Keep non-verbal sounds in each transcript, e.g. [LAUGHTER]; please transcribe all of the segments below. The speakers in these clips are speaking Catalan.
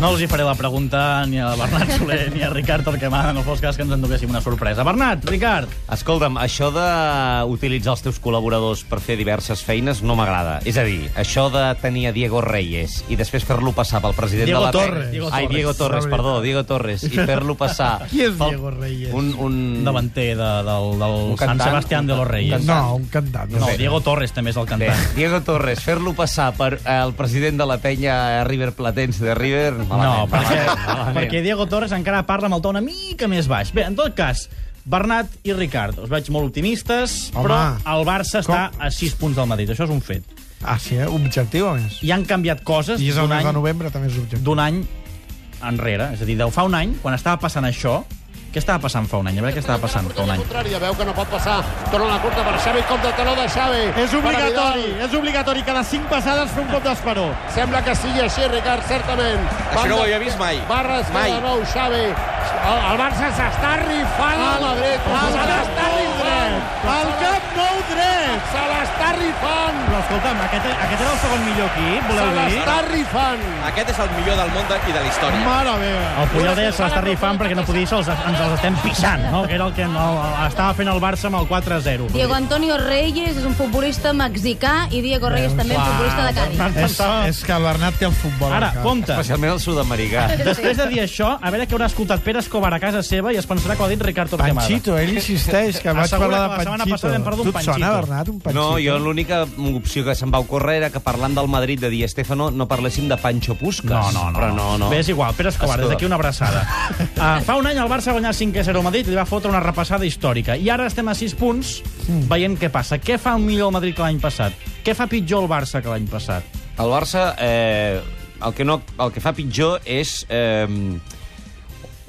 No els hi faré la pregunta ni a Bernat [LAUGHS] Soler ni a Ricard Torquemada, no fos cas que ens enduguéssim una sorpresa. Bernat, Ricard, Escolta'm, això d'utilitzar els teus col·laboradors per fer diverses feines no m'agrada. És a dir, això de tenir a Diego Reyes i després fer-lo passar pel president Diego de la Torres. Diego Ai, Torres. Diego Torres, perdó. Diego Torres. I fer-lo passar... [LAUGHS] Qui és pel- Diego Reyes? Un, un... davanter de, del, del Un San cantant, Sebastián de los un Reyes. No, un cantant. No, sé. Diego Torres també és el Bé, cantant. Diego Torres, fer-lo passar per eh, el president de la penya River Platense de River... No, malament, perquè, malament, [LAUGHS] perquè Diego Torres encara parla amb el to una mica més baix. Bé, en tot cas, Bernat i Ricard, us veig molt optimistes, Home, però el Barça com? està a 6 punts del Madrid. Això és un fet. Ah, sí, eh? Objectiu, a més. I han canviat coses I és el mes de novembre, també és objectiu. d'un any enrere. És a dir, de fa un any, quan estava passant això, què estava passant fa un any? A veure què estava passant fa un any. Contrària, veu que no pot passar. Torna la curta per Xavi, cop de taló de Xavi. És obligatori, és obligatori cada 5 passades fer un cop d'esperó. Sembla que sigui així, Ricard, certament. Això no ho havia vist mai. Barra Mai. de nou, Xavi. El, el Barça s'està rifant al Madrid. Al Se l'està Camp Nou rifant. Al Camp Nou dret! Se l'està rifant. Però escolta'm, aquest, aquest era el segon millor equip, Se voleu dir? l'està rifant. Aquest és el millor del món de- i de la història. Mare meva. El Puyol deia que se l'està rifant perquè no podia dir se'ls ens els estem pixant, no? que era el que no, estava fent el Barça amb el 4-0. Diego Antonio Reyes és un futbolista mexicà i Diego Reyes també un futbolista de Cádiz. És, és que el Bernat té el futbol. Ara, compte. Especialment el sud-americà. Després de dir això, a veure què haurà escoltat Pere Escobar a casa seva i es pensarà que ho ha dit Ricard Torquemada. Panchito, ell insisteix que vaig Assegura parlar que de la setmana Panchito. passada hem perdut un Tu et sona, Panchito. Bernat, un Panchito? No, jo l'única opció que se'm va ocórrer era que parlant del Madrid de Di Stefano no parléssim de Pancho Puskas. No, no, no. Però no, no. Bé, és igual. Pere Escobar, des d'aquí una abraçada. Uh, fa un any el Barça va guanyar 5-0 al Madrid i li va fotre una repassada històrica. I ara estem a 6 punts veient què passa. Què fa millor el Madrid que l'any passat? Què fa pitjor el Barça que l'any passat? El Barça, eh, el, que no, el que fa pitjor és... Eh,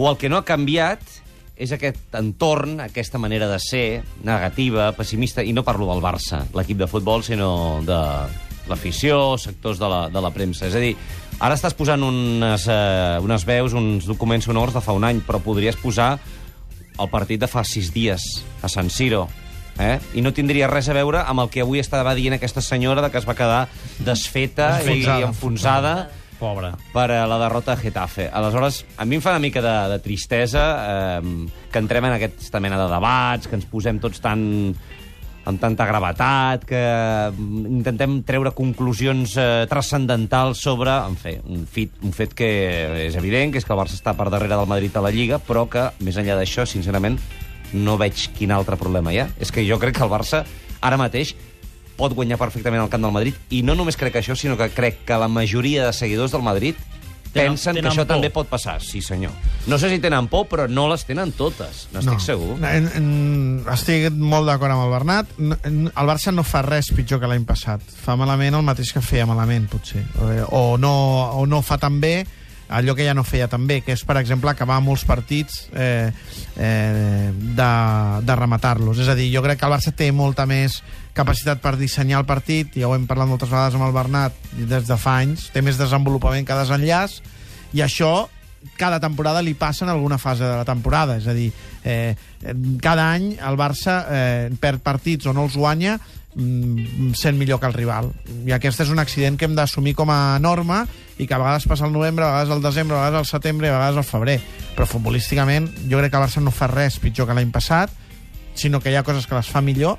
o el que no ha canviat és aquest entorn, aquesta manera de ser, negativa, pessimista, i no parlo del Barça, l'equip de futbol, sinó de l'afició, sectors de la, de la premsa. És a dir, ara estàs posant unes, eh, unes veus, uns documents sonors de fa un any, però podries posar el partit de fa sis dies, a San Siro, eh? i no tindria res a veure amb el que avui estava dient aquesta senyora de que es va quedar desfeta i Enfonsada. enfonsada Pobre. per a la derrota de Getafe. Aleshores, a mi em fa una mica de, de tristesa eh, que entrem en aquesta mena de debats, que ens posem tots tan amb tanta gravetat, que mm, intentem treure conclusions eh, transcendentals sobre, en fi, un, fit, un fet que és evident, que és que el Barça està per darrere del Madrid a la Lliga, però que, més enllà d'això, sincerament, no veig quin altre problema hi ha. És que jo crec que el Barça, ara mateix, pot guanyar perfectament el camp del Madrid, i no només crec això, sinó que crec que la majoria de seguidors del Madrid Tenen- pensen tenen que això por. també pot passar, sí senyor. No sé si tenen por, però no les tenen totes, n'estic segur. En, en, estic molt d'acord amb el Bernat. El Barça no fa res pitjor que l'any passat. Fa malament el mateix que feia malament, potser. Eh, O no, o no fa tan bé allò que ja no feia tan bé, que és, per exemple, acabar molts partits eh, eh, de, de rematar-los. És a dir, jo crec que el Barça té molta més capacitat per dissenyar el partit, ja ho hem parlat moltes vegades amb el Bernat des de fa anys, té més desenvolupament que desenllaç, i això cada temporada li passa en alguna fase de la temporada. És a dir, eh, cada any el Barça eh, perd partits o no els guanya mm, sent millor que el rival. I aquest és un accident que hem d'assumir com a norma i que a vegades passa al novembre, a vegades al desembre, a vegades al setembre i a vegades al febrer. Però futbolísticament jo crec que el Barça no fa res pitjor que l'any passat, sinó que hi ha coses que les fa millor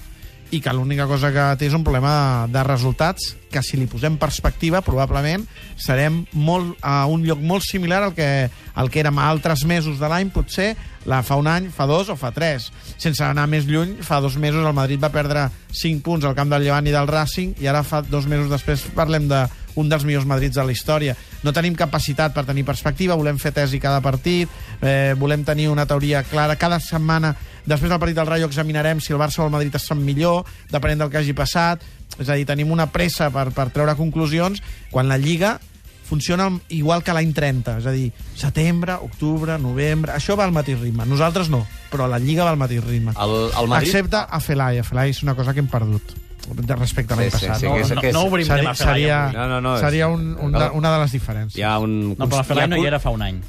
i que l'única cosa que té és un problema de, resultats que si li posem perspectiva probablement serem molt, a un lloc molt similar al que, al que érem altres mesos de l'any, potser la fa un any, fa dos o fa tres. Sense anar més lluny, fa dos mesos el Madrid va perdre 5 punts al camp del Llevant i del Racing i ara fa dos mesos després parlem de un dels millors Madrids de la història. No tenim capacitat per tenir perspectiva, volem fer tesi cada partit, eh, volem tenir una teoria clara. Cada setmana, després del partit del Rayo, examinarem si el Barça o el Madrid estan millor, depenent del que hagi passat. És a dir, tenim una pressa per, per treure conclusions, quan la Lliga funciona igual que l'any 30, és a dir, setembre, octubre, novembre, això va al mateix ritme. Nosaltres no, però la Lliga va al mateix ritme. El, el Madrid... Excepte a Felai, a Felai és una cosa que hem perdut de respecte a l'any Sí, sí, passat. sí, no, que és- no, que és- no obrim seria, Felai seria, avui. No, no, no, seria un, un, de, una de les diferències. Hi ha un... No, però la Ferai no hi era fa un any.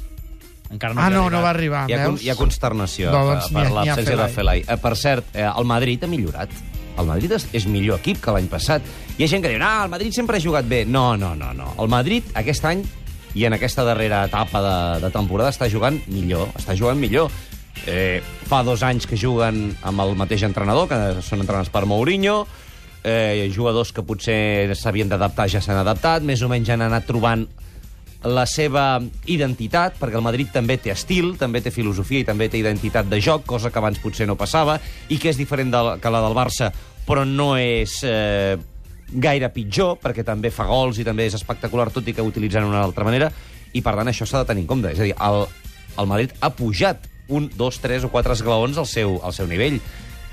Encara no ah, no, arribat. no va arribar, Hi ha, hi ha consternació No, per, doncs per ni a l'absència de Felai. Felai. Eh, per cert, eh, el Madrid ha millorat. El Madrid és, és millor equip que l'any passat. Hi ha gent que diu, ah, el Madrid sempre ha jugat bé. No, no, no, no. El Madrid aquest any i en aquesta darrera etapa de, de temporada està jugant millor, està jugant millor. Eh, fa dos anys que juguen amb el mateix entrenador, que són entrenats per Mourinho, eh, jugadors que potser s'havien d'adaptar ja s'han adaptat, més o menys han anat trobant la seva identitat, perquè el Madrid també té estil, també té filosofia i també té identitat de joc, cosa que abans potser no passava, i que és diferent de, que la del Barça, però no és eh, gaire pitjor, perquè també fa gols i també és espectacular, tot i que utilitzant una altra manera, i per tant això s'ha de tenir en compte. És a dir, el, el Madrid ha pujat un, dos, tres o quatre esglaons al seu, al seu nivell.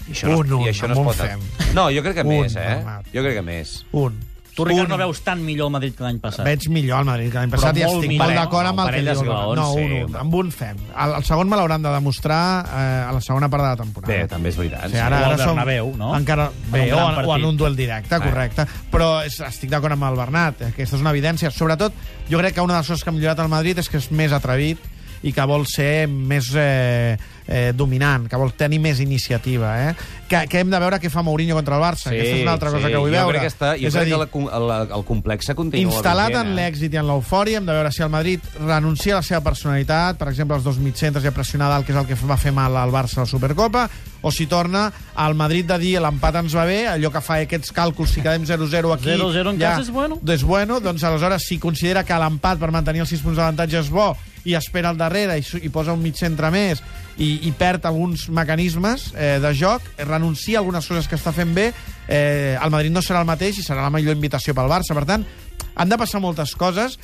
I això no, Un, un, i això no es un pot... fem. No, jo crec que Un, més, eh? Bernat. Jo crec que més. Un. Tu, Ricard, Un. no veus tan millor el Madrid que l'any passat. Veig millor el Madrid que l'any passat i estic millor, molt eh? d'acord amb Un el que diu. No, sí, un, un. Amb un fem. El, el segon me l'hauran de demostrar eh, a la segona part de la temporada. Bé, també és veritat. O sigui, sí. ara, ara som... Bernabéu, no? Encara... En Bé, un o, o en un duel directe, correcte. Però és, estic d'acord amb el Bernat. Aquesta és una evidència. Sobretot, jo crec que una de les coses que ha millorat el Madrid és que és més atrevit i que vol ser més eh, eh, dominant, que vol tenir més iniciativa. Eh? Que, que hem de veure què fa Mourinho contra el Barça. Aquesta és una altra cosa que vull jo veure. Crec que està, jo és crec dir, que la, com- el, complex continua instal·lat vigent, en l'èxit i en l'eufòria, hem de veure si el Madrid renuncia a la seva personalitat, per exemple, els dos mitjcentres i a pressionar dalt, que és el que va fer mal al Barça a la Supercopa, o si torna al Madrid de dir l'empat ens va bé, allò que fa aquests càlculs, si quedem 0-0 aquí... 0-0 en casa és bueno? És bueno, doncs aleshores, si considera que l'empat per mantenir els 6 punts d'avantatge és bo i espera al darrere i, i posa un mig centre més i, i perd alguns mecanismes eh, de joc, eh, renuncia a algunes coses que està fent bé, eh, el Madrid no serà el mateix i serà la millor invitació pel Barça. Per tant, han de passar moltes coses,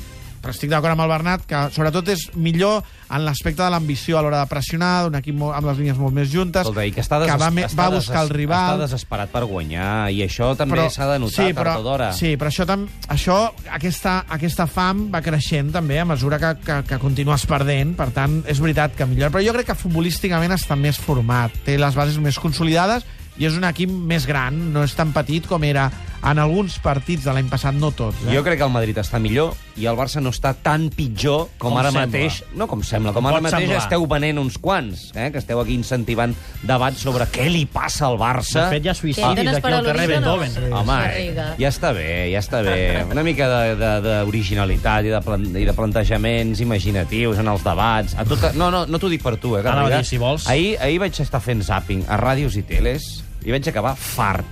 però estic d'acord amb el Bernat que sobretot és millor en l'aspecte de l'ambició a l'hora de pressionar, d'un equip molt, amb les línies molt més juntes, Escolta, i que està, que va, està va buscar el rival... Està desesperat per guanyar, i això també s'ha de notar sí, però, tard o d'hora. Sí, però això, tam, això aquesta, aquesta fam va creixent també a mesura que, que, que continues perdent. Per tant, és veritat que millor. Però jo crec que futbolísticament està més format, té les bases més consolidades i és un equip més gran, no és tan petit com era en alguns partits de l'any passat, no tots. Eh? Jo crec que el Madrid està millor i el Barça no està tan pitjor com, Com ara sembla. mateix. No com sembla, com Com ara mateix semblar. esteu venent uns quants, eh? que esteu aquí incentivant debats sobre què li passa al Barça. De fet, hi ha suïcidis aquí al carrer al·ludir, no? Beethoven. Sí. Home, Garriga. ja està bé, ja està bé. Una mica de- de- d'originalitat i, de plan, i de plantejaments imaginatius en els debats. A tota... No, no, no t'ho dic per tu, eh, Anava a Garriga. dir, si vols. Ahir, ahir vaig estar fent zapping a ràdios i teles i vaig acabar fart,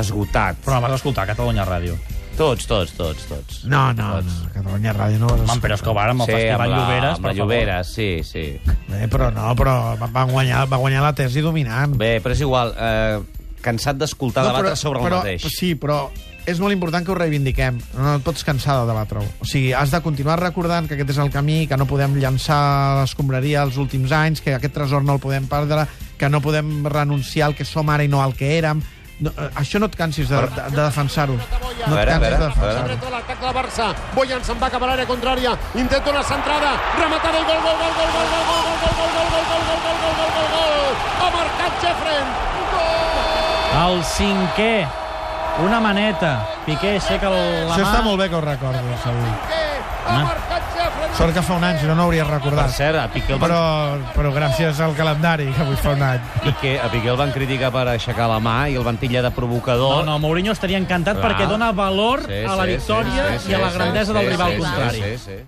esgotat. Però vas escoltar a Catalunya Ràdio. Tots, tots, tots, tots. No, no, Tots. no, Catalunya Ràdio no vas però és que ho va amb el Sí, Festival amb la, Lloberes, amb la per favor. Lloberes, sí, sí. Bé, però no, però va guanyar, va guanyar la tesi dominant. Bé, però és igual. Eh, cansat d'escoltar no, debatre sobre el però, mateix. Sí, però és molt important que ho reivindiquem. No et pots cansar de debatre-ho. O sigui, has de continuar recordant que aquest és el camí, que no podem llançar l'escombraria els últims anys, que aquest tresor no el podem perdre, que no podem renunciar al que som ara i no al que érem. No, eh, això no et cansis de, de, de defensar-ho. No et cansis de defensar-ho. L'atac del Barça. Boyan se'n va cap a l'àrea contrària. Intenta una centrada. Rematada i gol, gol, gol, gol, gol, gol, gol, gol, gol, gol, gol, gol, gol, gol, gol, gol, gol, gol. Ha marcat Jeffren. Gol! El cinquè. Una maneta. Piqué aixeca el- la Això mà. està molt bé que ho recordis, avui. Ah. Sort que fa un any, si no, no ho hauries Per recordat. cert, a Piqué, el van, Però, però gràcies al calendari, que avui fa un any. Piqué, a Piqué el van criticar per aixecar la mà i el van tillar de provocador. No, no, Mourinho estaria encantat Clar. perquè dona valor Sí, a la sí, victòria sí, sí, i a la sí, grandesa sí, del sí, rival sí, contrari. Sí, sí, sí.